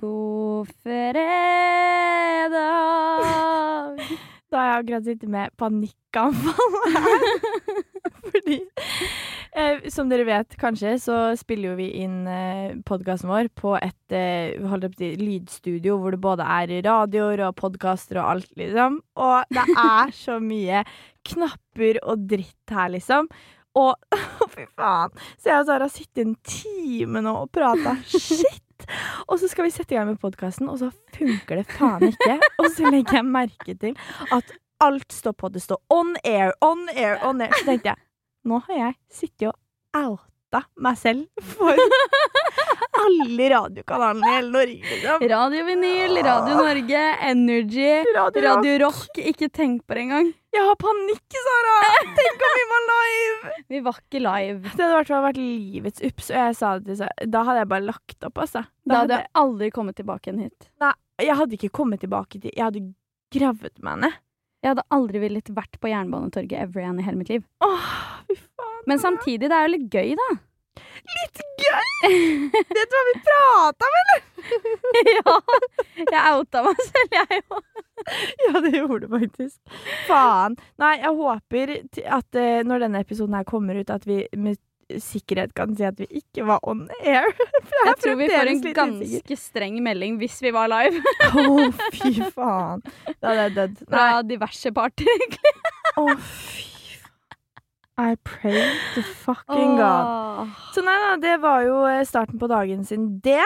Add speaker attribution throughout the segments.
Speaker 1: God fredag.
Speaker 2: Da har jeg akkurat sittet med panikkanfall her. Fordi eh, som dere vet kanskje, så spiller jo vi inn eh, podkasten vår på et eh, til lydstudio hvor det både er radioer og podkaster og alt, liksom. Og det er så mye knapper og dritt her, liksom. Og fy faen. Så jeg og Sara har sittet en time nå og prata shit. Og så skal vi sette i gang med podkasten, og så funker det faen ikke. Og så legger jeg merke til at alt står på. Det står on air, on air, on air. Så tenkte jeg nå har jeg sittet og outa meg selv for alle radiokanalene i hele Norge, liksom.
Speaker 1: Radio Vinyl, Radio Norge, Energy,
Speaker 2: Radio
Speaker 1: Radio Rock. Ikke tenk på det engang.
Speaker 2: Jeg har panikk, Sara! Tenk om vi var live!
Speaker 1: Vi var ikke live.
Speaker 2: Det hadde vært, vært livets ups, og jeg sa det til Sara. Da hadde jeg bare lagt opp, altså.
Speaker 1: Da hadde jeg aldri kommet tilbake igjen hit.
Speaker 2: Nei, jeg hadde ikke kommet tilbake til Jeg hadde gravd meg ned.
Speaker 1: Jeg hadde aldri villet vært på Jernbanetorget ever igjen i hele mitt liv.
Speaker 2: Åh, fy faen.
Speaker 1: Men samtidig, det er jo litt gøy, da.
Speaker 2: Litt gøy! Vet du hva vi prata om, eller?
Speaker 1: ja. Jeg outa meg selv, jeg òg.
Speaker 2: Ja, det gjorde du faktisk. Faen. Nei, jeg håper at uh, når denne episoden her kommer ut, at vi med sikkerhet kan si at vi ikke var on air. For
Speaker 1: Jeg tror vi får en
Speaker 2: ganske
Speaker 1: ganske streng melding hvis vi var live.
Speaker 2: Å, Å, fy faen. Da hadde jeg dødd.
Speaker 1: Fra diverse parter, egentlig.
Speaker 2: Å, fy faen. I pray to fucking god. Så nei da, det var jo eh, starten på dagen sin, det.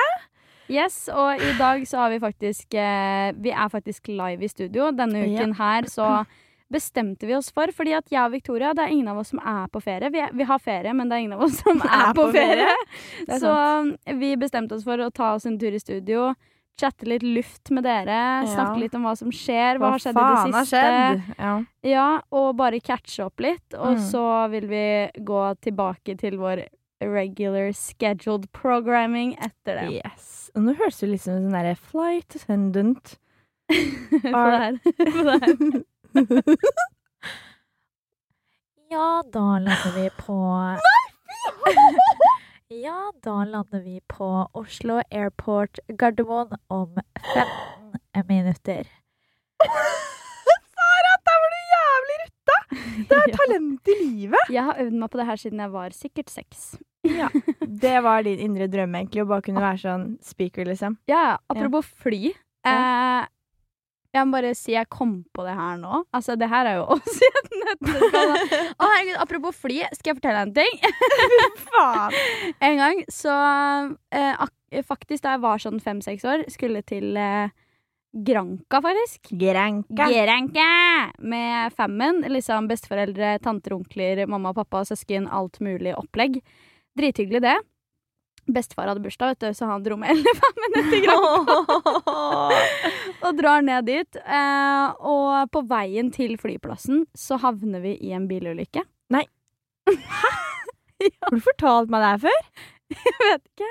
Speaker 1: Yes, og i dag så har vi faktisk eh, Vi er faktisk live i studio. Denne uken her så bestemte vi oss for, fordi at jeg og Victoria, det er ingen av oss som er på ferie. Vi, er, vi har ferie, men det er ingen av oss som er, på ferie.
Speaker 2: Er
Speaker 1: Så vi bestemte oss for å ta oss en tur i studio. Chatte litt luft med dere, snakke litt om hva som skjer, hva, har skjedd i det
Speaker 2: har
Speaker 1: siste.
Speaker 2: skjedd? Ja.
Speaker 1: Ja, og bare catche opp litt. Og
Speaker 2: Mm.
Speaker 1: så vil vi gå tilbake til vår regular scheduled programming etter det.
Speaker 2: Yes. Og nå høres det litt som en sånn derre flight attendant.
Speaker 1: På det her.
Speaker 3: Ja, da lander vi på Ja, da lander vi på Oslo Airport Gardermoen om 15 minutter.
Speaker 2: Sara, der var du jævlig rutta! Det er talent i livet.
Speaker 1: Jeg har øvd meg på det her siden jeg var sikkert seks.
Speaker 2: Ja. Det var din indre drøm, egentlig, å bare kunne være sånn speaker, liksom.
Speaker 1: Ja, apropos fly.
Speaker 2: Ja.
Speaker 1: Eh, jeg må bare si jeg kom på det her nå. Altså, det her er jo oss i et nøtteskall. Å, herregud, apropos fly, skal jeg fortelle deg en ting?
Speaker 2: Faen.
Speaker 1: En gang så eh, ak Faktisk da jeg var sånn fem-seks år, skulle til eh, Granka, faktisk.
Speaker 2: Granka.
Speaker 1: Granka! Med fammen. Liksom besteforeldre, tanter, onkler, mamma, pappa, søsken. Alt mulig opplegg. Drithyggelig, det. Bestefar hadde bursdag, vet du, så han dro med hele fammen ned til og drar ned dit. Eh, og på veien til flyplassen så havner vi i en bilulykke.
Speaker 2: Nei Har du fortalt meg det her før?
Speaker 1: Jeg vet ikke.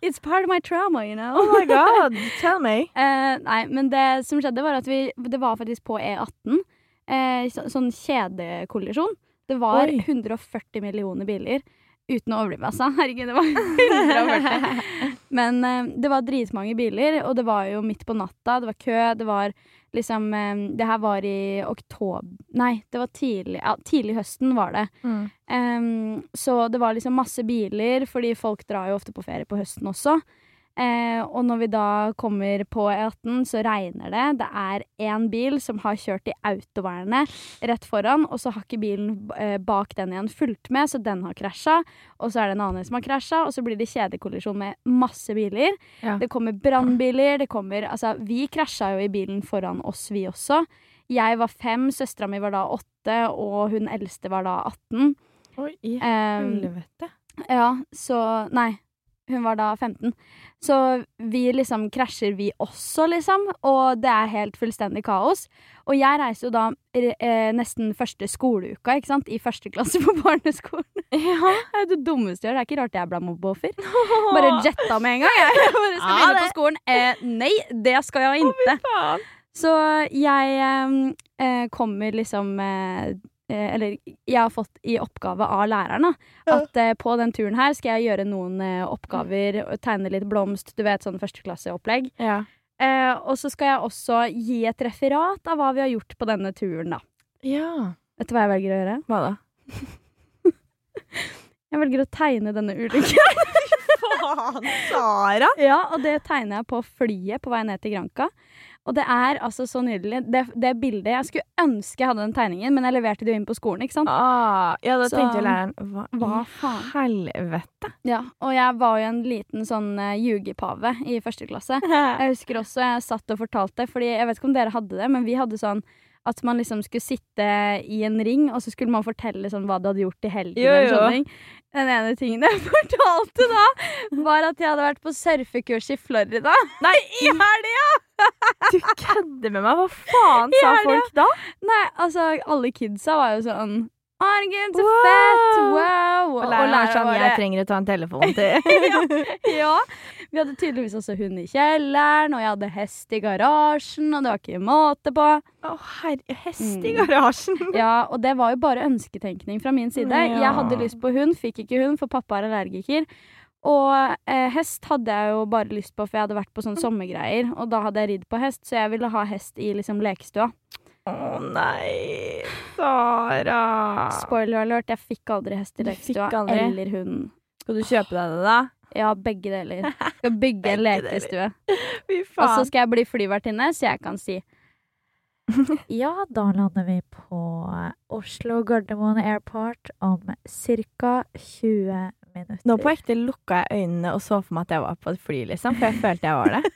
Speaker 1: It's part of my trauma, you know.
Speaker 2: Oh my god, tell me.
Speaker 1: Eh, nei, men det som skjedde, var at vi Det var faktisk på E18. Eh, så, sånn kjedekollisjon. Det var
Speaker 2: Oi.
Speaker 1: 140 millioner biler. Uten å overdrive, altså. Herregud, det var 140. Men eh, det var dritmange biler, og det var jo midt på natta. Det var kø. Det var liksom eh, Det her var i oktober Nei, det var tidlig Ja, tidlig høsten var det.
Speaker 2: Mm.
Speaker 1: Um, så det var liksom masse biler, fordi folk drar jo ofte på ferie på høsten også. Eh, og når vi da kommer på E18, så regner det. Det er én bil som har kjørt i autovernet rett foran, og så har ikke bilen eh, bak den igjen fulgt med, så den har krasja. Og så er det en annen som har krasja, og så blir det kjedekollisjon med masse biler.
Speaker 2: Ja.
Speaker 1: Det kommer brannbiler, det kommer Altså, vi krasja jo i bilen foran oss, vi også. Jeg var fem, søstera mi var da åtte, og hun eldste var da 18.
Speaker 2: Oi, i
Speaker 1: helvete.
Speaker 2: helvete.
Speaker 1: ja, så Nei, hun var da 15. Så vi liksom krasjer, vi også, liksom. Og det er helt fullstendig kaos. Og jeg reiser jo da eh, nesten første skoleuka, ikke sant, i første klasse på barneskolen.
Speaker 2: Ja.
Speaker 1: Det er det dummeste jeg gjør. Det er ikke rart jeg ble mobbeoffer. Bare jetta med en gang. Jeg bare skal begynne på skolen. Eh, nei, det skal jeg ikke. Så jeg eh, eh, kommer liksom eh, Eller jeg har fått i oppgave av læreren, da. At ja. på den turen her skal jeg gjøre noen eh, oppgaver, tegne litt blomst, du vet sånn førsteklasseopplegg.
Speaker 2: Ja.
Speaker 1: Eh, og så skal jeg også gi et referat av hva vi har gjort på denne turen, da.
Speaker 2: ja.
Speaker 1: Vet du hva jeg velger å gjøre?
Speaker 2: Hva da?
Speaker 1: Jeg velger å tegne denne ulykken.
Speaker 2: Faen, Sara!
Speaker 1: ja, og det tegner jeg på flyet på vei ned til Granca. Og det er altså så nydelig. Det, det bildet Jeg skulle ønske jeg hadde den tegningen, men jeg leverte det jo inn på skolen, ikke sant.
Speaker 2: Ah, ja, da
Speaker 1: Så-
Speaker 2: tenkte læreren Hva,
Speaker 1: Hva faen?
Speaker 2: helvete?
Speaker 1: Ja, og jeg var jo en liten sånn uh, ljugepave i første klasse. Jeg husker også jeg satt og fortalte, fordi jeg vet ikke om dere hadde det, men vi hadde sånn at man liksom skulle sitte i en ring, og så skulle man fortelle sånn hva du hadde gjort i helgen.
Speaker 2: Jo, jo.
Speaker 1: Sånn. Den ene tingen jeg fortalte da, var at jeg hadde vært på surfekurs i Florida.
Speaker 2: Nei, i helga! Du kødder med meg. Hva faen sa folk da?
Speaker 1: Nei, altså, alle kidsa var jo sånn herregud, så fett! Wow!
Speaker 2: Og læreren er sånn Jeg trenger å ta en telefon til
Speaker 1: ja, ja. Vi hadde tydeligvis også hund i kjelleren, og jeg hadde hest i garasjen, og det var ikke måte på.
Speaker 2: Å, herre Hest i
Speaker 1: Mm.
Speaker 2: garasjen.
Speaker 1: Ja, og det var jo bare ønsketenkning fra min side.
Speaker 2: Ja.
Speaker 1: Jeg hadde lyst på hund, fikk ikke hund, for pappa er allergiker. Og eh, hest hadde jeg jo bare lyst på, for jeg hadde vært på sånne sommergreier. Og da hadde jeg ridd på hest, så jeg ville ha hest i liksom lekestua.
Speaker 2: Å nei, Sara.
Speaker 1: Spoiler alert, jeg fikk aldri hest i lekestua. Eller hund.
Speaker 2: Skal du kjøpe deg det, da?
Speaker 1: Ja, begge deler. Skal bygge en lekestue.
Speaker 2: Fy
Speaker 1: Og så skal jeg bli flyvertinne, så jeg kan si
Speaker 3: Ja, da lander vi på Oslo Gardermoen Airport om ca. 20 minutter.
Speaker 2: Nå på ekte lukka jeg øynene og så for meg at jeg var på et fly, liksom. For jeg følte jeg var det.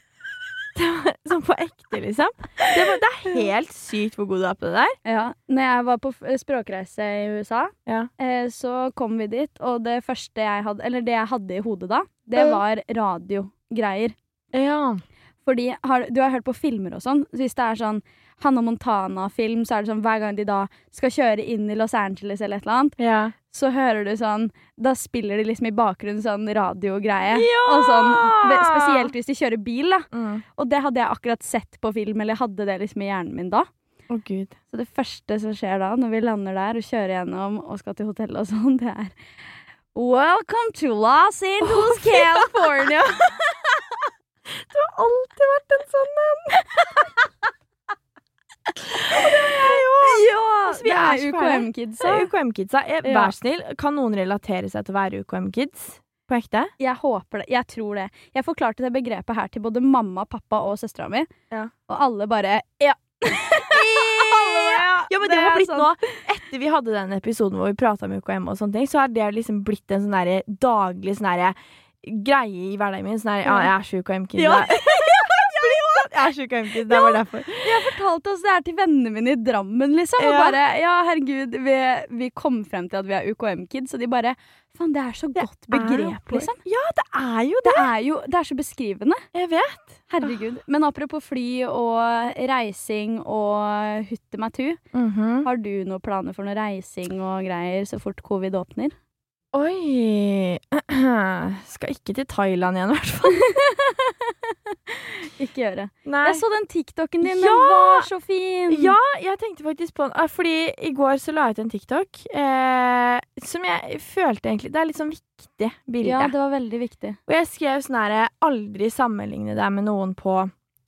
Speaker 2: det var, sånn på ekte, liksom. Det, var, det er helt sykt hvor god du er på det der.
Speaker 1: Ja. Når jeg var på språkreise i USA,
Speaker 2: Ja.
Speaker 1: eh, så kom vi dit, og det første jeg hadde Eller det jeg hadde i hodet da, det var radiogreier.
Speaker 2: Ja.
Speaker 1: Fordi har, du har hørt på filmer og sånn. så Hvis det er sånn Hannah Montana-film, så er det sånn hver gang de da skal kjøre inn i Los Angeles eller et eller annet,
Speaker 2: ja.
Speaker 1: så hører du sånn Da spiller de liksom i bakgrunnen sånn radiogreie.
Speaker 2: Ja!
Speaker 1: Og sånn, spesielt hvis de kjører bil, da.
Speaker 2: Mm.
Speaker 1: Og det hadde jeg akkurat sett på film, eller hadde det liksom i hjernen min da.
Speaker 2: Å, gud.
Speaker 1: Så det første som skjer da, når vi lander der og kjører gjennom og skal til hotellet og sånn, det er Welcome to Los Angeles, California!
Speaker 2: Du har alltid vært en sånn en. Og det har jeg òg.
Speaker 1: ja!
Speaker 2: Altså, vi
Speaker 1: det
Speaker 2: er
Speaker 1: UKM-kidsa.
Speaker 2: UKM-kidsa. Vær snill, kan noen relatere seg til å være UKM-kids? På ekte?
Speaker 1: Jeg håper det. Jeg tror det. Jeg forklarte det begrepet her til både mamma, pappa og søstera mi,
Speaker 2: Ja.
Speaker 1: og alle bare Ja.
Speaker 2: Ja, men det, har
Speaker 1: er
Speaker 2: blitt
Speaker 1: sånn.
Speaker 2: nå Etter vi hadde den episoden hvor vi prata om UKM, og sånne ting, så har det liksom blitt en sånn daglig sånn greie i hverdagen min. Sånn her, ja, jeg er så UKM-kid.
Speaker 1: Ja.
Speaker 2: Jeg er sjuk UKM-kid. Det var derfor.
Speaker 1: Jeg fortalte oss det her til vennene mine i Drammen, liksom. Og
Speaker 2: Ja.
Speaker 1: bare Ja, herregud, vi, vi kom frem til at vi er UKM-kids, og de bare Faen, det er så godt begrep, liksom.
Speaker 2: Ja, det er jo
Speaker 1: Det
Speaker 2: det.
Speaker 1: er jo Det er så beskrivende.
Speaker 2: Jeg vet.
Speaker 1: Herregud. Men apropos fly og reising og hutte meg tu. Har du noen planer for noe reising og greier så fort covid åpner?
Speaker 2: Oi Skal ikke til Thailand igjen, i hvert fall.
Speaker 1: Ikke gjøre.
Speaker 2: Nei.
Speaker 1: Jeg så den TikToken din,
Speaker 2: Ja!
Speaker 1: den var så fin!
Speaker 2: Ja, jeg tenkte faktisk på den. eh, Fordi i går så la jeg ut en TikTok eh, som jeg følte egentlig Det er litt sånn viktig bilde.
Speaker 1: Ja, det var veldig viktig.
Speaker 2: Og jeg skrev sånn herre Aldri sammenligne deg med noen på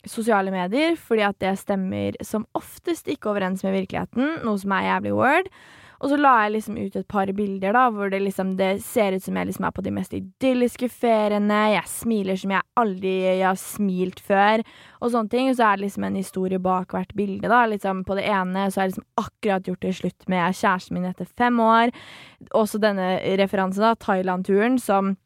Speaker 2: sosiale medier, fordi at det stemmer som oftest ikke overens med virkeligheten, noe som er jævlig word. Og så la jeg liksom ut et par bilder da, hvor det liksom det ser ut som jeg liksom er på de mest idylliske feriene. Jeg smiler som jeg aldri har smilt før, og sånne ting. Og så er det liksom en historie bak hvert bilde, da. Liksom på det ene så har jeg liksom akkurat gjort det slutt med kjæresten min etter fem år. Også denne referansen, da, Thailand-turen, som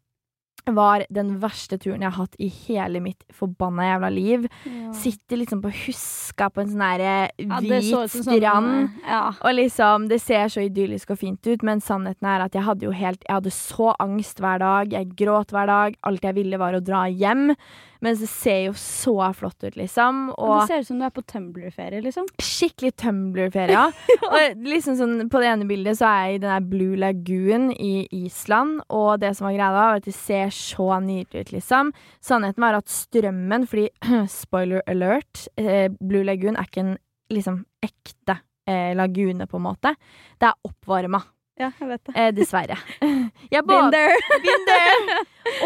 Speaker 2: var den verste turen jeg har hatt i hele mitt forbanna jævla liv.
Speaker 1: Ja.
Speaker 2: Sitter liksom på Huska på en sånn derre
Speaker 1: Ja,
Speaker 2: hvit
Speaker 1: så ut som sånn,
Speaker 2: strand.
Speaker 1: Ja.
Speaker 2: Og liksom, Det ser så idyllisk og fint ut, men sannheten er at jeg hadde jo helt Jeg hadde så angst hver dag. Jeg gråt hver dag. Alt jeg ville, var å dra hjem. Men det ser jo så flott ut, liksom.
Speaker 1: Og det ser ut som du er på Tumblr-ferie, liksom.
Speaker 2: skikkelig Tumblr-ferie. ja. Og liksom sånn, på det ene bildet så er jeg i den der Blue Lagoon i Island, og det som var greia da, var at det ser så nydelig ut, liksom. Sannheten var at strømmen, fordi spoiler alert, eh, Blue Lagoon er ikke en liksom ekte eh, lagune, på en måte. Det er oppvarma.
Speaker 1: Ja, jeg vet det.
Speaker 2: Eh, dessverre. Jeg bad-. Been there.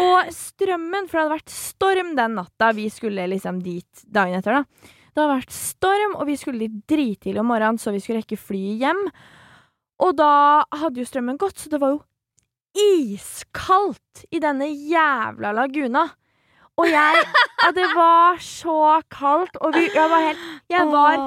Speaker 2: Og strømmen, for det hadde vært storm den natta vi skulle liksom dit dagen etter, da. Det hadde vært storm, og vi skulle dit dritidlig om morgenen, så vi skulle rekke flyet hjem. Og da hadde jo strømmen gått, så det var jo iskaldt i denne jævla laguna. Og jeg Og det var så kaldt, og vi, jeg var helt Jeg var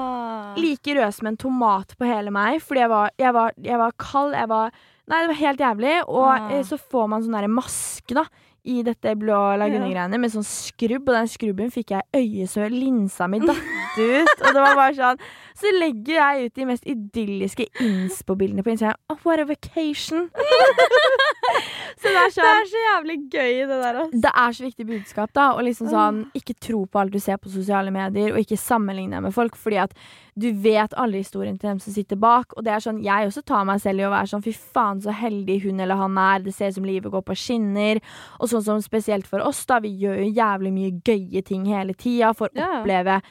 Speaker 2: like rød som en tomat på hele meg, fordi jeg var, jeg var, jeg var kald. Jeg var Nei, det var helt jævlig. Og eh, så får man sånn derre maske, da. I dette blå lagunegreiene med sånn skrubb, og den skrubben fikk jeg i øyet så linsa mi datt ut. Og det var bare sånn Så legger jeg ut de mest idylliske inspo-bildene på Instagram. Oh, what a vacation! så det er
Speaker 1: Det
Speaker 2: sånn
Speaker 1: er så jævlig gøy, det der. ass.
Speaker 2: det er så viktig budskap, da. Og liksom sånn, ikke tro på alt du ser på sosiale medier, og ikke sammenligne deg med folk, fordi at du vet aldri historien til dem som sitter bak. Og det er sånn, jeg også tar meg selv i å være sånn, fy faen så heldig hun eller han er, det ser ut som livet går på skinner. Og sånn som spesielt for oss, da, vi gjør jo jævlig mye gøye ting hele tida, får oppleve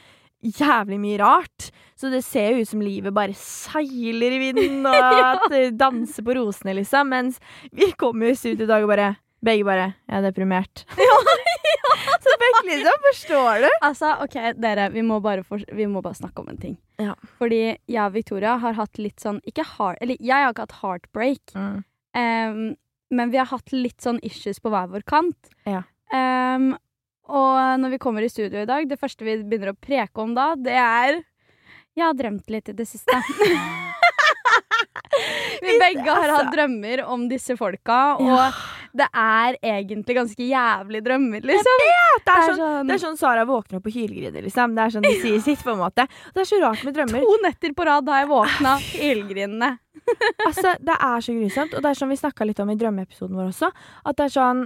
Speaker 2: jævlig mye rart. Så det ser jo ut som livet bare seiler i vinden, og at danser på rosene, liksom. Mens vi kommer jo i studio i dag og bare Begge bare Jeg er deprimert. Så begge liksom, forstår du?
Speaker 1: Altså, ok, dere, vi må, bare for, vi må bare snakke om en ting.
Speaker 2: Ja.
Speaker 1: Fordi jeg og Victoria har hatt litt sånn Ikke heart, eller jeg har ikke hatt heartbreak, em, men vi har hatt litt sånn issues på hver vår kant.
Speaker 2: Ja.
Speaker 1: Em, og når vi kommer i studio i dag, det første vi begynner å preke om da, det er Jeg har drømt litt i det siste. vi begge har hatt
Speaker 2: altså-
Speaker 1: drømmer om disse folka, og det er egentlig ganske jævlig drømmer, liksom.
Speaker 2: Det er, sånn, det er sånn Sara våkner opp på hylgriner, liksom. Det er sånn de sier sitt, på en måte. Det er så rart med drømmer.
Speaker 1: To netter på rad har jeg våkna hylgrinende.
Speaker 2: Altså, det er så grusomt. Og det er sånn vi snakka litt om i drømmeepisoden vår også, at det er sånn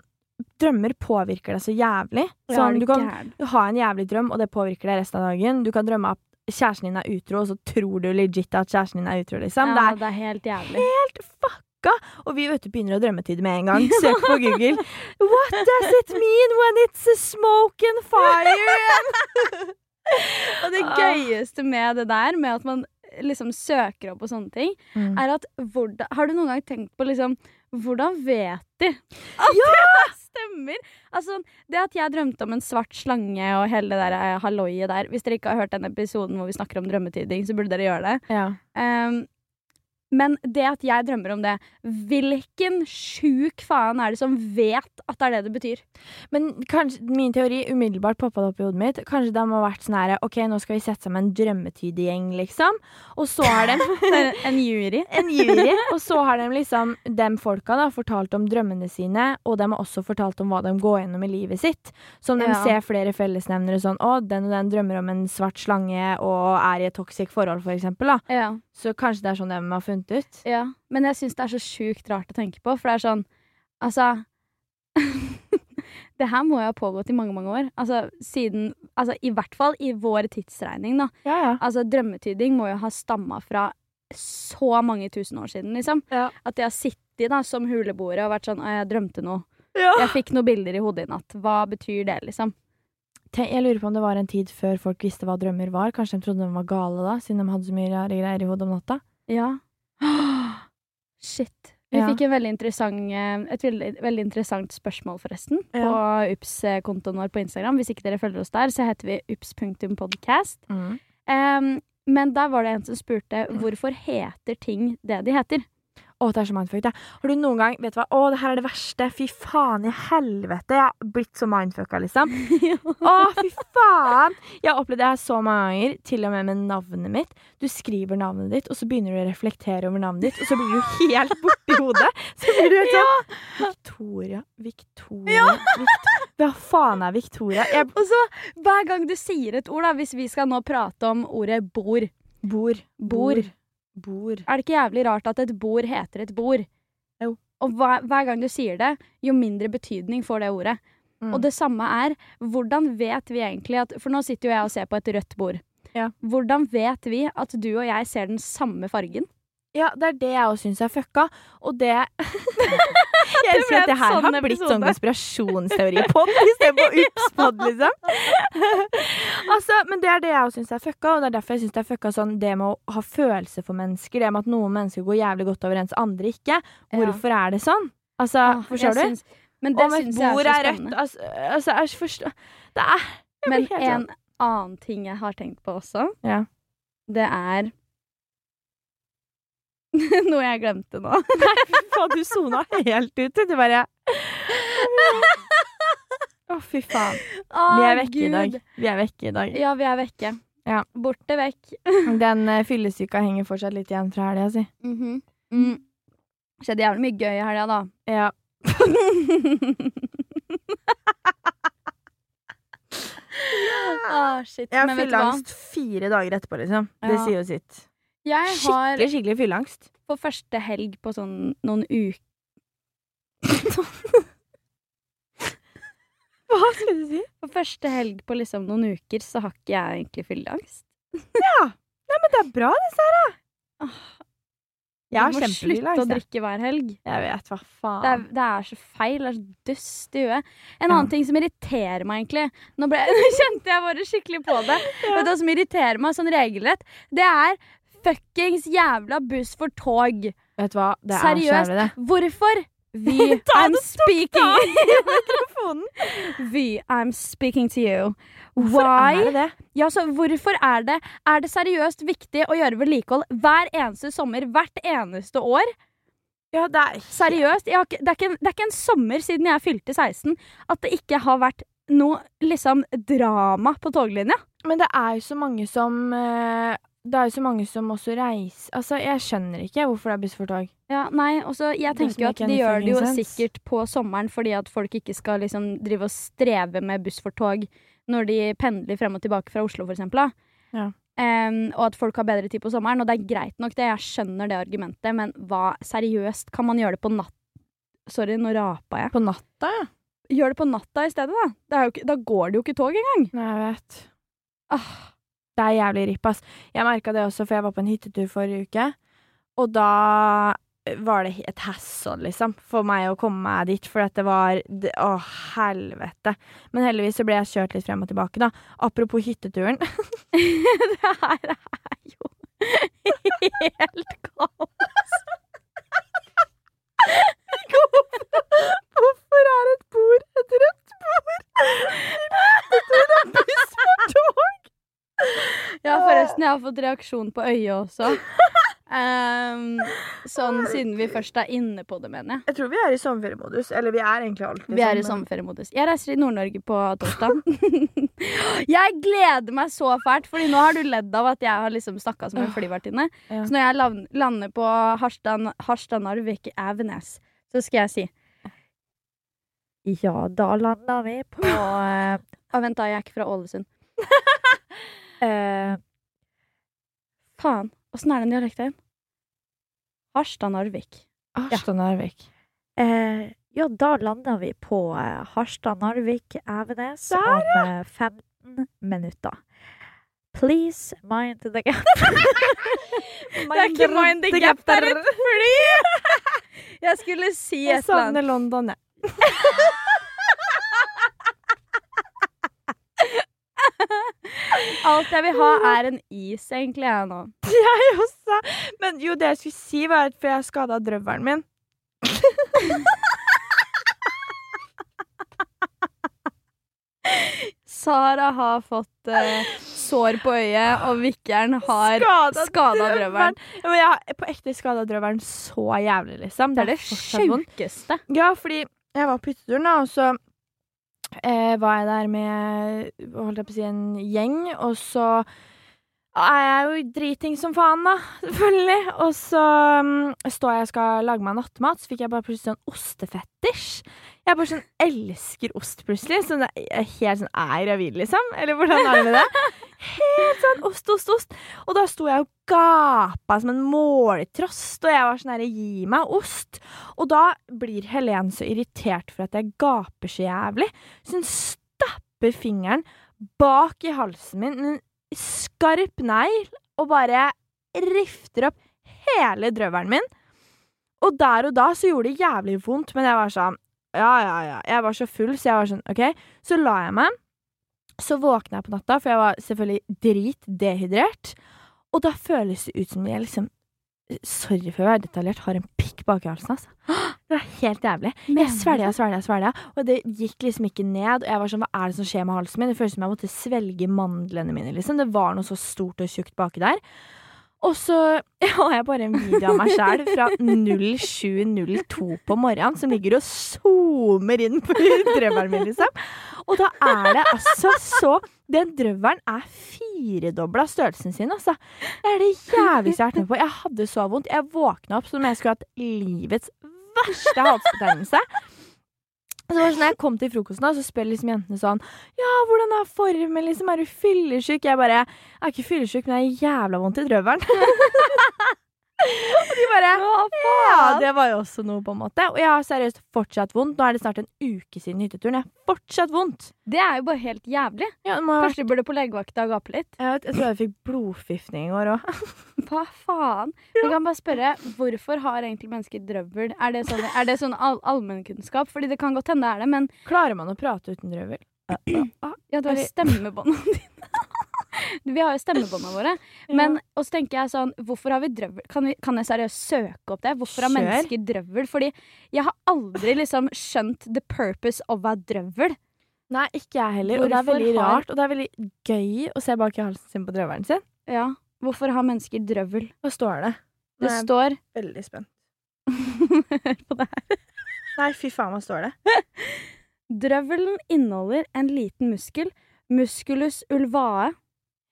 Speaker 2: Drømmer påvirker deg så jævlig. Sånn, du kan ha en jævlig drøm, og det påvirker deg resten av dagen. Du kan drømme at kjæresten din er utro, og så tror du legit at kjæresten din er utro, liksom.
Speaker 1: Ja,
Speaker 2: Det
Speaker 1: det er helt jævlig.
Speaker 2: er helt fucka. Og vi vet du, begynner å drømme til det med en gang. Søk på Google. What does it mean when it's a smoke and fire?
Speaker 1: Og det
Speaker 2: Ah.
Speaker 1: gøyeste med det der, med at man liksom søker opp på sånne ting,
Speaker 2: Mm.
Speaker 1: er at hvordan, Har du noen gang tenkt på liksom Hvordan vet de at det stemmer? Altså, det at jeg drømte om en svart slange og hele det der eh, halloiet der Hvis dere ikke har hørt den episoden hvor vi snakker om drømmetyding, så burde dere gjøre det.
Speaker 2: Ja.
Speaker 1: Um, men det at jeg drømmer om det, hvilken sjuk faen er det som vet at det er det det betyr?
Speaker 2: Men kanskje, min teori umiddelbart poppa det opp i hodet mitt. Kanskje de har vært sånn her OK, nå skal vi sette sammen en drømmetydegjeng, liksom. Og så har de
Speaker 1: en jury.
Speaker 2: en jury, og så har de liksom de folka da fortalt om drømmene sine, og de har også fortalt om hva de går gjennom i livet sitt. Som om de
Speaker 1: Ja.
Speaker 2: ser flere fellesnevnere sånn Å, den og den drømmer om en svart slange og er i et toxic forhold, for eksempel, da.
Speaker 1: Ja.
Speaker 2: Så kanskje det er sånn de har funnet ut.
Speaker 1: Ja, men jeg syns det er så sjukt rart å tenke på, for det er sånn Altså Det her må jo ha pågått i mange, mange år. Altså siden Altså i hvert fall i vår tidsregning, da.
Speaker 2: Ja, ja.
Speaker 1: Altså drømmetyding må jo ha stamma fra så mange tusen år siden, liksom.
Speaker 2: Ja.
Speaker 1: At de har sittet da som huleboere og vært sånn Å, jeg drømte noe. Jeg fikk noen bilder i hodet i natt. Hva betyr det, liksom?
Speaker 2: Jeg lurer på om det var en tid før folk visste hva drømmer var. Kanskje de trodde de var gale da, siden de hadde så mye rare greier i hodet om natta.
Speaker 1: Ja. Shit. Vi
Speaker 2: Ja.
Speaker 1: fikk en veldig eh, et veldig, veldig interessant spørsmål, forresten, på UPS-kontoen vår på Instagram. Hvis ikke dere følger oss der, så heter vi ups.podcast. Um, men der var det en som spurte hvorfor heter ting det de heter.
Speaker 2: Å, det er så mindfucked, jeg. Har du noen gang Vet du hva? Å, det her er det verste. Fy faen i helvete. Jeg har blitt så mindfucka, liksom. Å, fy faen! Jeg har opplevd det her så mange ganger, til og med med navnet mitt. Du skriver navnet ditt, og så begynner du å reflektere over navnet ditt, og så blir du helt borti hodet. Så blir du helt sånn Victoria, Victoria, Victoria. Hva faen er Victoria? Jeg
Speaker 1: Og så hver gang du sier et ord, da, hvis vi skal nå prate om ordet bord,
Speaker 2: bor.
Speaker 1: Bor.
Speaker 2: Bor.
Speaker 1: er det ikke jævlig rart at et bord heter et bord?
Speaker 2: Jo.
Speaker 1: Og hver, hver gang du sier det, jo mindre betydning får det ordet.
Speaker 2: Mm.
Speaker 1: Og det samme er, hvordan vet vi egentlig at For nå sitter jo jeg og ser på et rødt bord.
Speaker 2: Ja.
Speaker 1: Hvordan vet vi at du og jeg ser den samme fargen?
Speaker 2: Ja, det er det jeg også syns er fucka, og det Jeg elsker at det her
Speaker 1: sånn
Speaker 2: har blitt sånn
Speaker 1: episode.
Speaker 2: konspirasjonsteori på istedenfor Upspod, liksom. Altså, men det er det jeg òg syns er fucka, og det er derfor jeg syns det er fucka sånn det med å ha følelse for mennesker, det med at noen mennesker går jævlig godt overens, andre ikke. Hvorfor er det sånn? Altså,
Speaker 1: Ah,
Speaker 2: forstår du?
Speaker 1: syns- men det
Speaker 2: Om et bord er rødt altså, altså, jeg forstår Det er
Speaker 1: Men en annen ting jeg har tenkt på også,
Speaker 2: Ja.
Speaker 1: det er Noe jeg glemte nå.
Speaker 2: Nei, Faen, du sona helt ut. Du bare Å, fy faen. Vi er vekke i dag. Vi er vekke i dag.
Speaker 1: Ja, vi er vekke.
Speaker 2: Ja.
Speaker 1: Borte vekk.
Speaker 2: Den uh, fyllesyka henger fortsatt litt igjen fra helga si.
Speaker 1: Mhm. mm. Skjedde jævlig mye gøy i helga, da.
Speaker 2: Ja.
Speaker 1: ah, shit.
Speaker 2: Jeg har fylleangst fire dager etterpå, liksom. Det sier jo sitt.
Speaker 1: Jeg har
Speaker 2: Skikkelig, skikkelig fylleangst.
Speaker 1: på første helg på sånn noen uker
Speaker 2: Hva skulle du si?
Speaker 1: På første helg på liksom noen uker så har ikke jeg egentlig fylleangst.
Speaker 2: Men det er bra, det, Sara. Jeg har
Speaker 1: Du må slutte å drikke hver helg.
Speaker 2: Jeg vet hva faen.
Speaker 1: Det er, det er så feil. Det er så dust i huet. En
Speaker 2: Ja.
Speaker 1: annen ting som irriterer meg, egentlig Nå, ble, nå kjente jeg bare skikkelig på det. Vet du hva som irriterer meg sånn regelrett? Det er fuckings jævla buss for tog.
Speaker 2: Vet du hva, det er
Speaker 1: Seriøst.
Speaker 2: så jævlig, det.
Speaker 1: Hvorfor? Vi, I'm speaking. Vi, I'm speaking to you.
Speaker 2: Hvorfor
Speaker 1: Why?
Speaker 2: er det det?
Speaker 1: Ja, så hvorfor er det Er det seriøst viktig å gjøre vedlikehold hver eneste sommer, hvert eneste år?
Speaker 2: Ja, det er
Speaker 1: Seriøst? Har det, er en- det er ikke en sommer siden jeg fylte 16 at det ikke har vært noe liksom drama på toglinja.
Speaker 2: Men det er jo så mange som eh, Det er jo så mange som også reiser Altså, jeg skjønner ikke hvorfor det er buss for tog.
Speaker 1: Ja, nei, også, jeg tenker jo at de gjør det jo sikkert på sommeren fordi at folk ikke skal liksom drive og streve med buss for tog når de pendler frem og tilbake fra Oslo, for eksempel.
Speaker 2: Ja.
Speaker 1: Um, og at folk har bedre tid på sommeren. Og det er greit nok, det. Jeg skjønner det argumentet, men hva seriøst? Kan man gjøre det på natt... Sorry, nå rapa jeg.
Speaker 2: På natta, ja.
Speaker 1: Gjør det på natta i stedet, da. Da går det jo ikke tog engang.
Speaker 2: Nei, jeg vet.
Speaker 1: Ah,
Speaker 2: Det er jævlig ripp, ass. Jeg merka det også, for jeg var på en hyttetur forrige uke. Og da var det et hassle, liksom, for meg å komme meg dit. For dette det var det, Å, helvete. Men heldigvis så ble jeg kjørt litt frem og tilbake, da. Apropos hytteturen.
Speaker 1: det her er jo helt kaos.
Speaker 2: Hvorfor er et bord et rødt bord? Hyttetur er buss for tog!
Speaker 1: Ja, forresten, jeg har fått reaksjon på øyet også. Um, sånn siden vi først er inne på det, mener jeg.
Speaker 2: Jeg tror vi er i sommerferiemodus. Eller vi er egentlig alltid
Speaker 1: Vi er i sommerferiemodus. Jeg reiser i Nord-Norge på torsdag. jeg gleder meg så fælt, Fordi nå har du ledd av at jeg har liksom snakka som en flyvertinne.
Speaker 2: Ja.
Speaker 1: Så når jeg lander på Harstad, Harstad Narvik Evenes, så skal jeg si
Speaker 3: Ja, da lander vi på Å,
Speaker 1: ah, Vent, da, jeg er ikke fra Ålesund.
Speaker 3: eh,
Speaker 1: Faen, åssen er den dialekten? Harstad Narvik.
Speaker 2: Harstad Narvik.
Speaker 3: eh, Ja, da lander vi på eh, Harstad, Narvik, Evenes om eh, 15 minutter. Please mind the gap.
Speaker 1: Det er ikke Mind the Gap, det er et fly! Jeg skulle si
Speaker 2: Jeg
Speaker 1: et eller annet.
Speaker 2: savner London, jeg.
Speaker 1: Alt jeg vil ha, er en is, egentlig, jeg nå.
Speaker 2: Jeg også. Men jo, det jeg skulle si, var at for jeg skada drøvelen min.
Speaker 1: Sara har fått eh, sår på øyet, og vikkeren har
Speaker 2: Skada
Speaker 1: drøvelen.
Speaker 2: Ja, men jeg har på ekte skada drøvelen så jævlig, liksom.
Speaker 1: Det er det sjukeste.
Speaker 2: Ja, fordi jeg var på hytteturen, og så var jeg der med holdt jeg på å si, en gjeng, og så er jeg jo driting som faen, da, selvfølgelig. Og så um, står jeg og skal lage meg nattmat, så fikk jeg bare plutselig sånn ostefetisj. Jeg bare sånn elsker ost, plutselig. Sånn, det er helt sånn Er jeg gravid, liksom? Eller hvordan er det med det? Helt sånn ost, ost, ost. Og da sto jeg og gapa som en måltrost, og jeg var sånn herre, gi meg ost. Og da blir Helen så irritert for at jeg gaper så jævlig, så hun stapper fingeren bak i halsen min med en skarp negl og bare rifter opp hele drøvelen min. Og der og da så gjorde det jævlig vondt, men jeg var sånn ja, ja, ja. Jeg var så full, så jeg var sånn OK. Så la jeg meg. Så våkna jeg på natta, for jeg var selvfølgelig dritdehydrert. Og da føles det ut som jeg liksom Sorry for å være detaljert, har en pikk bak i halsen, altså. Det var helt jævlig. Jeg svelga, svelga, svelga, og det gikk liksom ikke ned. Og jeg var sånn, hva er det som skjer med halsen min? Det føltes som jeg måtte svelge mandlene mine, liksom. Det var noe så stort og tjukt baki der. Og så har jeg bare en video av meg sjæl fra 07.02 på morgenen som ligger og zoomer inn på drømmeren min, liksom. Og da er det altså så Den drøvelen er firedobla størrelsen sin, altså. Det er det jævligste jeg har vært med på. Jeg hadde så vondt. Jeg våkna opp som om jeg skulle hatt livets verste halsbetennelse. Så var sånn, jeg kom til frokosten, så spør liksom jentene sånn Ja, hvordan er formen? liksom? Er du fyllesyk? Jeg bare Jeg er ikke fyllesyk, men jeg har jævla vondt i drøvelen. Og de bare Ja, det var jo også noe, på en måte. Og jeg har seriøst fortsatt vondt. Nå er det snart en uke siden hytteturen. Jeg har fortsatt vondt.
Speaker 1: Det er jo bare helt jævlig.
Speaker 2: Ja, det må ha vært-
Speaker 1: Kanskje de burde på legevakta og gape litt.
Speaker 2: jeg, vet, jeg tror jeg fikk blodforgiftning i går òg.
Speaker 1: Hva faen? Jeg kan bare spørre, Hvorfor har egentlig mennesker drøvel? Er det sånn, er det sånn all allmennkunnskap? Fordi det kan godt hende det er det, men
Speaker 2: Klarer man å prate uten drøvel?
Speaker 1: ja, du har stemmebåndene dine. Vi har jo stemmebåndene våre. Men og så tenker jeg sånn, hvorfor har vi drøvel? Kan, vi, kan jeg seriøst søke opp det? Hvorfor har
Speaker 2: Kjør.
Speaker 1: mennesker drøvel? Fordi jeg har aldri liksom skjønt the purpose of a drøvel.
Speaker 2: Nei, ikke jeg heller. Og det er veldig
Speaker 1: har-
Speaker 2: rart, og det er veldig gøy å se bak i halsen sin på drøvelen sin.
Speaker 1: Ja, Hvorfor har mennesker drøvel?
Speaker 2: Hva står det?
Speaker 1: Det
Speaker 2: Nei.
Speaker 1: står
Speaker 2: Veldig spent.
Speaker 1: Hør på det her.
Speaker 2: Nei, fy faen, hva står det?
Speaker 1: Drøvelen inneholder en liten muskel, musculus ulvae.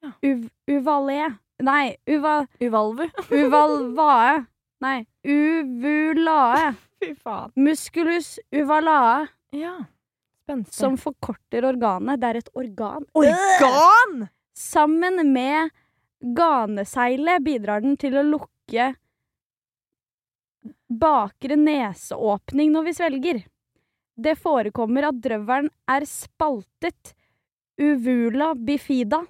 Speaker 1: Uv, uvalé Nei, uva,
Speaker 2: Uvalvu.
Speaker 1: uvalvae. Nei, uvulae.
Speaker 2: Fy faen.
Speaker 1: Musculus uvalae,
Speaker 2: Ja. Spenstig.
Speaker 1: som forkorter organet. Det er et organ.
Speaker 2: Organ!
Speaker 1: Sammen med ganeseilet bidrar den til å lukke bakre neseåpning når vi svelger. Det forekommer at drøvelen er spaltet, uvula bifida,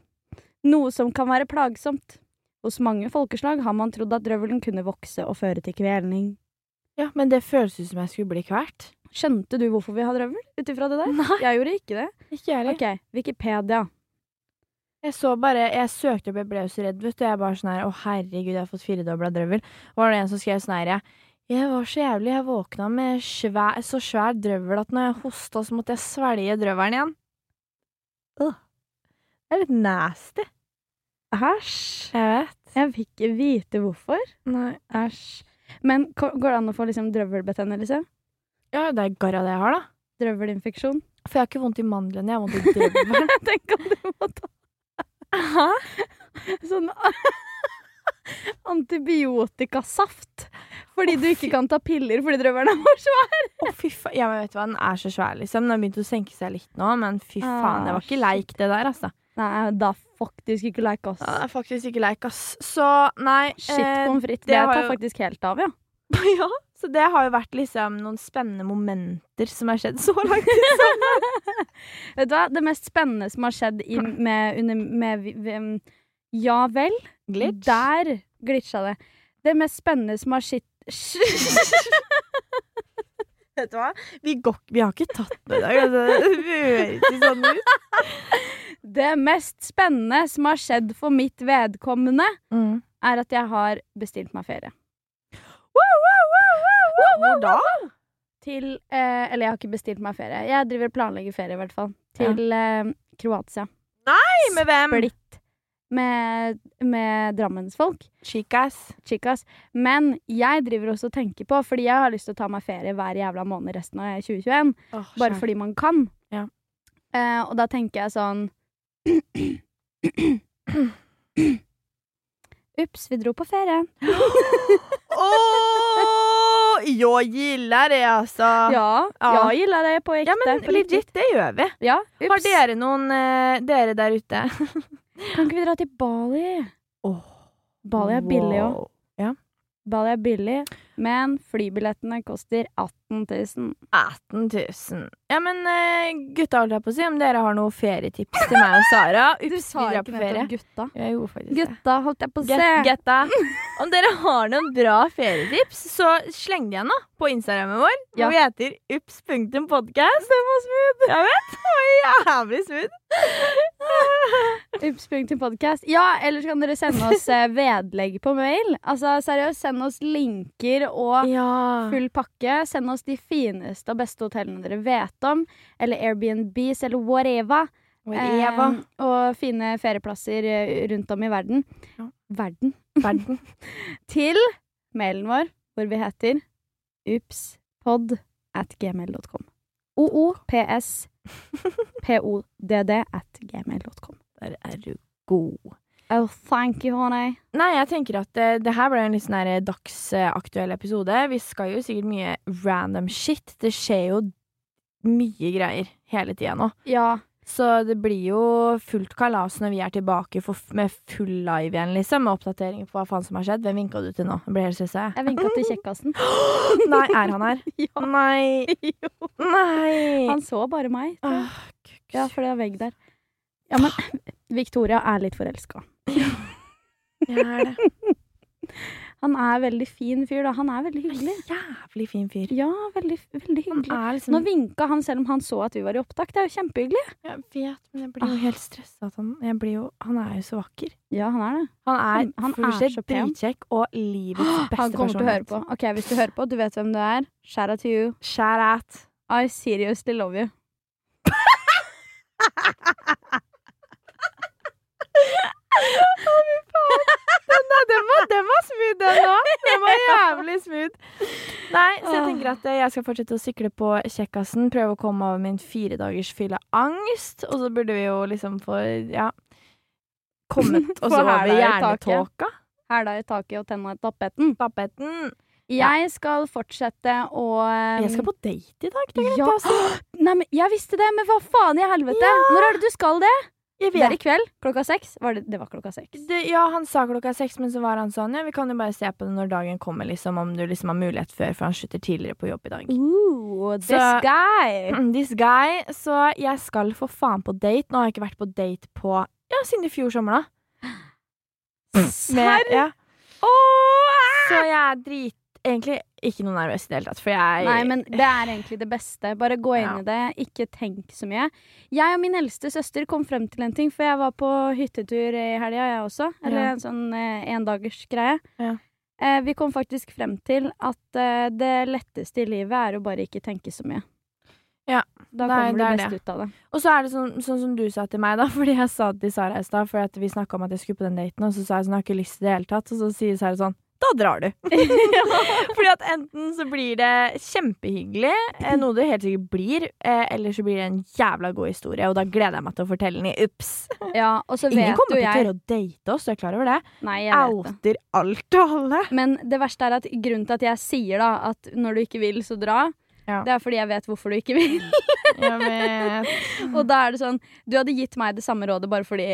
Speaker 1: noe som kan være plagsomt. Hos mange folkeslag har man trodd at drøvelen kunne vokse og føre til kvelning.
Speaker 2: Ja, men det føles ut som jeg skulle bli kvalt.
Speaker 1: Skjønte du hvorfor vi har drøvel ut ifra det der?
Speaker 2: Nei.
Speaker 1: Jeg gjorde ikke det.
Speaker 2: Ikke jeg.
Speaker 1: Ok, Wikipedia.
Speaker 2: Jeg så bare, jeg søkte opp, jeg ble jo så redd, vet du. Jeg bare sånn her, å herregud, jeg har fått firedobla drøvel. Var det en som skrev sånn her, jeg, jeg var så jævlig, jeg våkna med svær, så svær drøvel at når jeg hosta, så måtte jeg svelge drøvelen igjen. Øh. Det er litt nasty.
Speaker 1: Æsj.
Speaker 2: Jeg vet.
Speaker 1: Jeg fikk ikke vite hvorfor.
Speaker 2: Nei.
Speaker 1: Æsj. Men går det an å få liksom drøvelbetennelse?
Speaker 2: Ja, det er garra det jeg har, da.
Speaker 1: Drøvelinfeksjon?
Speaker 2: For jeg har ikke vondt i mandlene, jeg har vondt i drøvelen.
Speaker 1: Tenk om du må ta
Speaker 2: Hæ?
Speaker 1: sånn antibiotikasaft. Fordi du ikke kan ta piller fordi drøvelen er for svær.
Speaker 2: Å, fy faen. Ja, men vet du hva, den er så svær, liksom. Den har begynt å senke seg litt nå, men fy faen, det var ikke leik, det der, altså.
Speaker 1: Nei, da faktisk ikke like oss.
Speaker 2: Ja, det er faktisk ikke leik, ass. Så nei
Speaker 1: Shit
Speaker 2: eh,
Speaker 1: pommes frites.
Speaker 2: det
Speaker 1: Det tar
Speaker 2: jo-
Speaker 1: faktisk helt av, ja.
Speaker 2: ja, så det har jo vært liksom noen spennende momenter som har skjedd så langt.
Speaker 1: Vet du hva? Det mest spennende som har skjedd i, med, under, med, um, Ja vel.
Speaker 2: Glitch.
Speaker 1: Der glitcha det. Det mest spennende som har skjedd
Speaker 2: Vet du hva? Vi, går, vi har ikke tatt det i dag. Altså. Det høres ikke sånn ut.
Speaker 1: Det mest spennende som har skjedd for mitt vedkommende,
Speaker 2: Mm.
Speaker 1: er at jeg har bestilt meg ferie.
Speaker 2: Hvor da?
Speaker 1: Til eh, Eller jeg har ikke bestilt meg ferie. Jeg driver og planlegger ferie, i hvert fall. Til eh, Kroatia.
Speaker 2: Med hvem?
Speaker 1: Splitt. Med, med Drammensfolk.
Speaker 2: Chicas.
Speaker 1: Chicas. Men jeg driver også og tenker på, fordi jeg har lyst til å ta meg ferie hver jævla måned resten av 2021. Bare fordi man kan.
Speaker 2: Ja.
Speaker 1: Eh, og da tenker jeg sånn Ups, vi dro på ferie.
Speaker 2: Åh, jag gillar det, altså.
Speaker 1: Ja,
Speaker 2: Ja.
Speaker 1: jeg gillar det på ekte.
Speaker 2: Ja, men legit, det gjør vi.
Speaker 1: Ja,
Speaker 2: Har dere noen uh, Dere der ute?
Speaker 1: Kan ikke vi dra til Bali?
Speaker 2: Oh,
Speaker 1: Bali er billig òg.
Speaker 2: wow. Ja.
Speaker 1: Bali er billig, men flybillettene koster 18 000.
Speaker 2: 18 000. Ja, men eh, gutta, holdt jeg på å si, om dere har noen ferietips til meg og Sara
Speaker 1: Du sa
Speaker 2: vi drar på ferie.
Speaker 1: gutta.
Speaker 2: Jeg gjorde faktisk.
Speaker 1: Gutta, holdt jeg på å
Speaker 2: Get,
Speaker 1: se.
Speaker 2: Om dere har noen bra ferietips, så sleng det igjen da på Instagrammen vår.
Speaker 1: Ja.
Speaker 2: Hvor vi heter ups.podcast. Den var smooth. Jeg vet. Den var jævlig smooth.
Speaker 1: Ups.podcast. Ja, eller så kan dere sende oss eh, vedlegg på mail. Altså seriøst, send oss linker og
Speaker 2: Ja.
Speaker 1: full pakke. Send oss de fineste og beste hotellene dere vet om. Eller Airbnbs, eller whatever.
Speaker 2: Eva.
Speaker 1: Eh, og fine ferieplasser eh, rundt om i verden.
Speaker 2: Ja.
Speaker 1: Verden.
Speaker 2: Verden.
Speaker 1: Til mailen vår, hvor vi heter upspod at gmail.com. OOPS PODD at gmail.com.
Speaker 2: Der er du god.
Speaker 1: Oh, thank you, honey.
Speaker 2: Nei, jeg tenker at det, det her ble en litt sånn dagsaktuell episode. Vi skal jo sikkert mye random shit. Det skjer jo mye greier hele tida nå.
Speaker 1: Ja.
Speaker 2: Så det blir jo fullt kalas når vi er tilbake for, med full live igjen, liksom. Med oppdateringer på hva faen som har skjedd. Hvem vinka du til nå? Jeg ble helt stressa.
Speaker 1: Jeg vinka til kjekkasen.
Speaker 2: Nei, er han her?
Speaker 1: Ja.
Speaker 2: Nei. Nei.
Speaker 1: Han så bare meg.
Speaker 2: Åh,
Speaker 1: Ja, for det er vegg der. Ja, men Victoria er litt forelska.
Speaker 2: Jeg er det.
Speaker 1: Han er veldig fin fyr, da. Han er veldig hyggelig.
Speaker 2: Jævlig fin fyr.
Speaker 1: Ja, veldig, veldig hyggelig.
Speaker 2: liksom
Speaker 1: Nå vinka han selv om han så at vi var i opptak. Det er jo kjempehyggelig.
Speaker 2: Jeg vet, men jeg blir jo helt stressa han jo, Han er jo så vakker.
Speaker 1: Ja, han er det.
Speaker 2: Han er,
Speaker 1: Han- han er så pen.
Speaker 2: dritkjekk og livets beste person.
Speaker 1: Han kommer til å høre på. Ok, Hvis du hører på, du vet hvem du er. Shout out to you.
Speaker 2: Shout out.
Speaker 1: I seriously love you.
Speaker 2: Da, den, var, den var smooth, den òg. Den var jævlig smooth. Nei, så jeg tenker at eh, jeg skal fortsette å sykle på Kjekkasen. Prøve å komme over min fire dagers fylle angst. Og så burde vi jo liksom få, ja Kommet oss over hjernetåka.
Speaker 1: Hæla i taket og tenna i tapeten.
Speaker 2: Tapeten.
Speaker 1: Jeg skal fortsette å
Speaker 2: Jeg skal på date i dag.
Speaker 1: Ja.
Speaker 2: å.
Speaker 1: Nei, men Jeg visste det, men hva faen i helvete? Når er det du skal det?
Speaker 2: Jeg
Speaker 1: Det er i kveld. Klokka seks? Var det, det var klokka seks.
Speaker 2: Det, ja, han sa klokka seks, men så var han sånn Ja, vi kan jo bare se på det når dagen kommer, liksom, om du liksom har mulighet før, for han slutter tidligere på jobb i dag.
Speaker 1: Ooh, this
Speaker 2: Så-
Speaker 1: guy.
Speaker 2: This guy. Så jeg skal for faen på date. Nå har jeg ikke vært på date på Ja, siden i fjor sommer, da. Serr? ja. Så jeg er drit... Egentlig ikke noe nervøs i det hele tatt, for jeg
Speaker 1: Nei, men det er egentlig det beste. Bare gå inn
Speaker 2: Ja.
Speaker 1: i det, ikke tenk så mye. Jeg og min eldste søster kom frem til en ting, for jeg var på hyttetur i helga, jeg også. Eller
Speaker 2: Ja.
Speaker 1: en sånn eh, endagers greie.
Speaker 2: Ja.
Speaker 1: Eh, vi kom faktisk frem til at eh, det letteste i livet er å bare ikke tenke så mye.
Speaker 2: Ja,
Speaker 1: Da kommer
Speaker 2: det
Speaker 1: du best
Speaker 2: det.
Speaker 1: ut av det.
Speaker 2: Og så er det sånn, sånn som du sa til meg, da, fordi jeg sa til Sara i stad, at vi snakka om at jeg skulle på den daten, og så sa jeg sånn, jeg har ikke lyst til det i det hele tatt, og så sier Sara sånn, da drar du. fordi at enten så blir det kjempehyggelig, eh, noe det helt sikkert blir, eh, eller så blir det en jævla god historie, og da gleder jeg meg til å fortelle den i ups.
Speaker 1: Ja,
Speaker 2: Ingen kommer
Speaker 1: ikke
Speaker 2: til å tørre å date oss, du er klar over det?
Speaker 1: Nei, jeg vet.
Speaker 2: Outer alt og alle.
Speaker 1: Men det verste er at grunnen til at jeg sier da at når du ikke vil, så dra,
Speaker 2: Ja.
Speaker 1: det er fordi jeg vet hvorfor du ikke vil.
Speaker 2: Jeg vet.
Speaker 1: Og da er det sånn Du hadde gitt meg det samme rådet bare fordi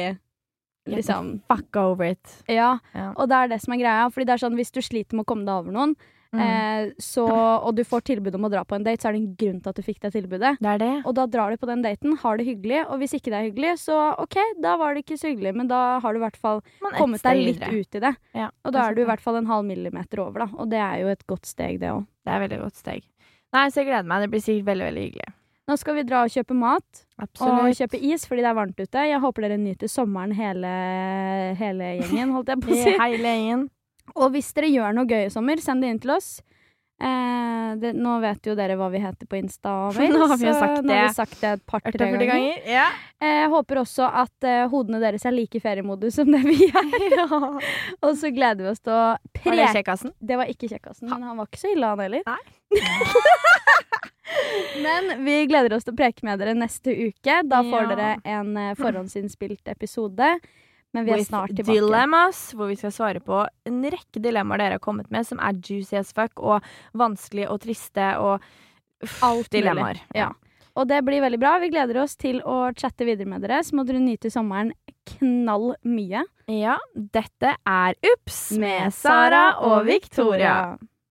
Speaker 1: Liksom
Speaker 2: Fuck over it.
Speaker 1: Ja.
Speaker 2: Ja.
Speaker 1: Og det er det som er greia. Fordi det er sånn Hvis du sliter med å komme deg over noen,
Speaker 2: Mm.
Speaker 1: eh, så, og du får tilbud om å dra på en date, så er det en grunn til at du fikk det tilbudet.
Speaker 2: Det er det.
Speaker 1: Og da drar du på den daten, har det hyggelig, og hvis ikke det er hyggelig, så OK, da var det ikke så hyggelig, men da har du i hvert fall kommet deg litt
Speaker 2: videre.
Speaker 1: ut i det.
Speaker 2: Ja,
Speaker 1: Og da
Speaker 2: er
Speaker 1: du i hvert fall en halv millimeter over, da. Og det er jo et godt steg, det òg.
Speaker 2: Det er et veldig godt steg. Nei, så jeg gleder meg. Det blir sikkert veldig, veldig hyggelig.
Speaker 1: Nå skal vi dra og kjøpe mat og kjøpe is fordi det er varmt ute. Jeg håper dere nyter sommeren hele, hele gjengen, holdt jeg på å si.
Speaker 2: hele gjengen.
Speaker 1: Og hvis dere gjør noe gøy i sommer, send det inn til oss. Eh, det, nå vet jo dere hva vi heter på Insta. Vel,
Speaker 2: Nå har vi jo sagt det.
Speaker 1: vi sagt det et par-tre ganger.
Speaker 2: ganger. Ja.
Speaker 1: Eh, håper også at eh, hodene deres er like i feriemodus som det vi er. Og så gleder vi oss til å
Speaker 2: Var det
Speaker 1: preke
Speaker 2: kjekkasen?
Speaker 1: Det var ikke kjekkasen, men han var ikke så ille, han heller. Men vi gleder oss til å preke med dere neste uke. Da får
Speaker 2: Ja.
Speaker 1: dere en eh, forhåndsinnspilt episode. Men vi er snart tilbake.
Speaker 2: Dilemmas, hvor vi skal svare på en rekke dilemmaer dere har kommet med, som er juicy as fuck og vanskelig og triste og uff,
Speaker 1: Alt
Speaker 2: dilemmaer.
Speaker 1: Ja. Og det blir veldig bra. Vi gleder oss til å chatte videre med dere. Så må dere nyte sommeren knall mye.
Speaker 2: Ja, dette er Ups med Sara og Victoria.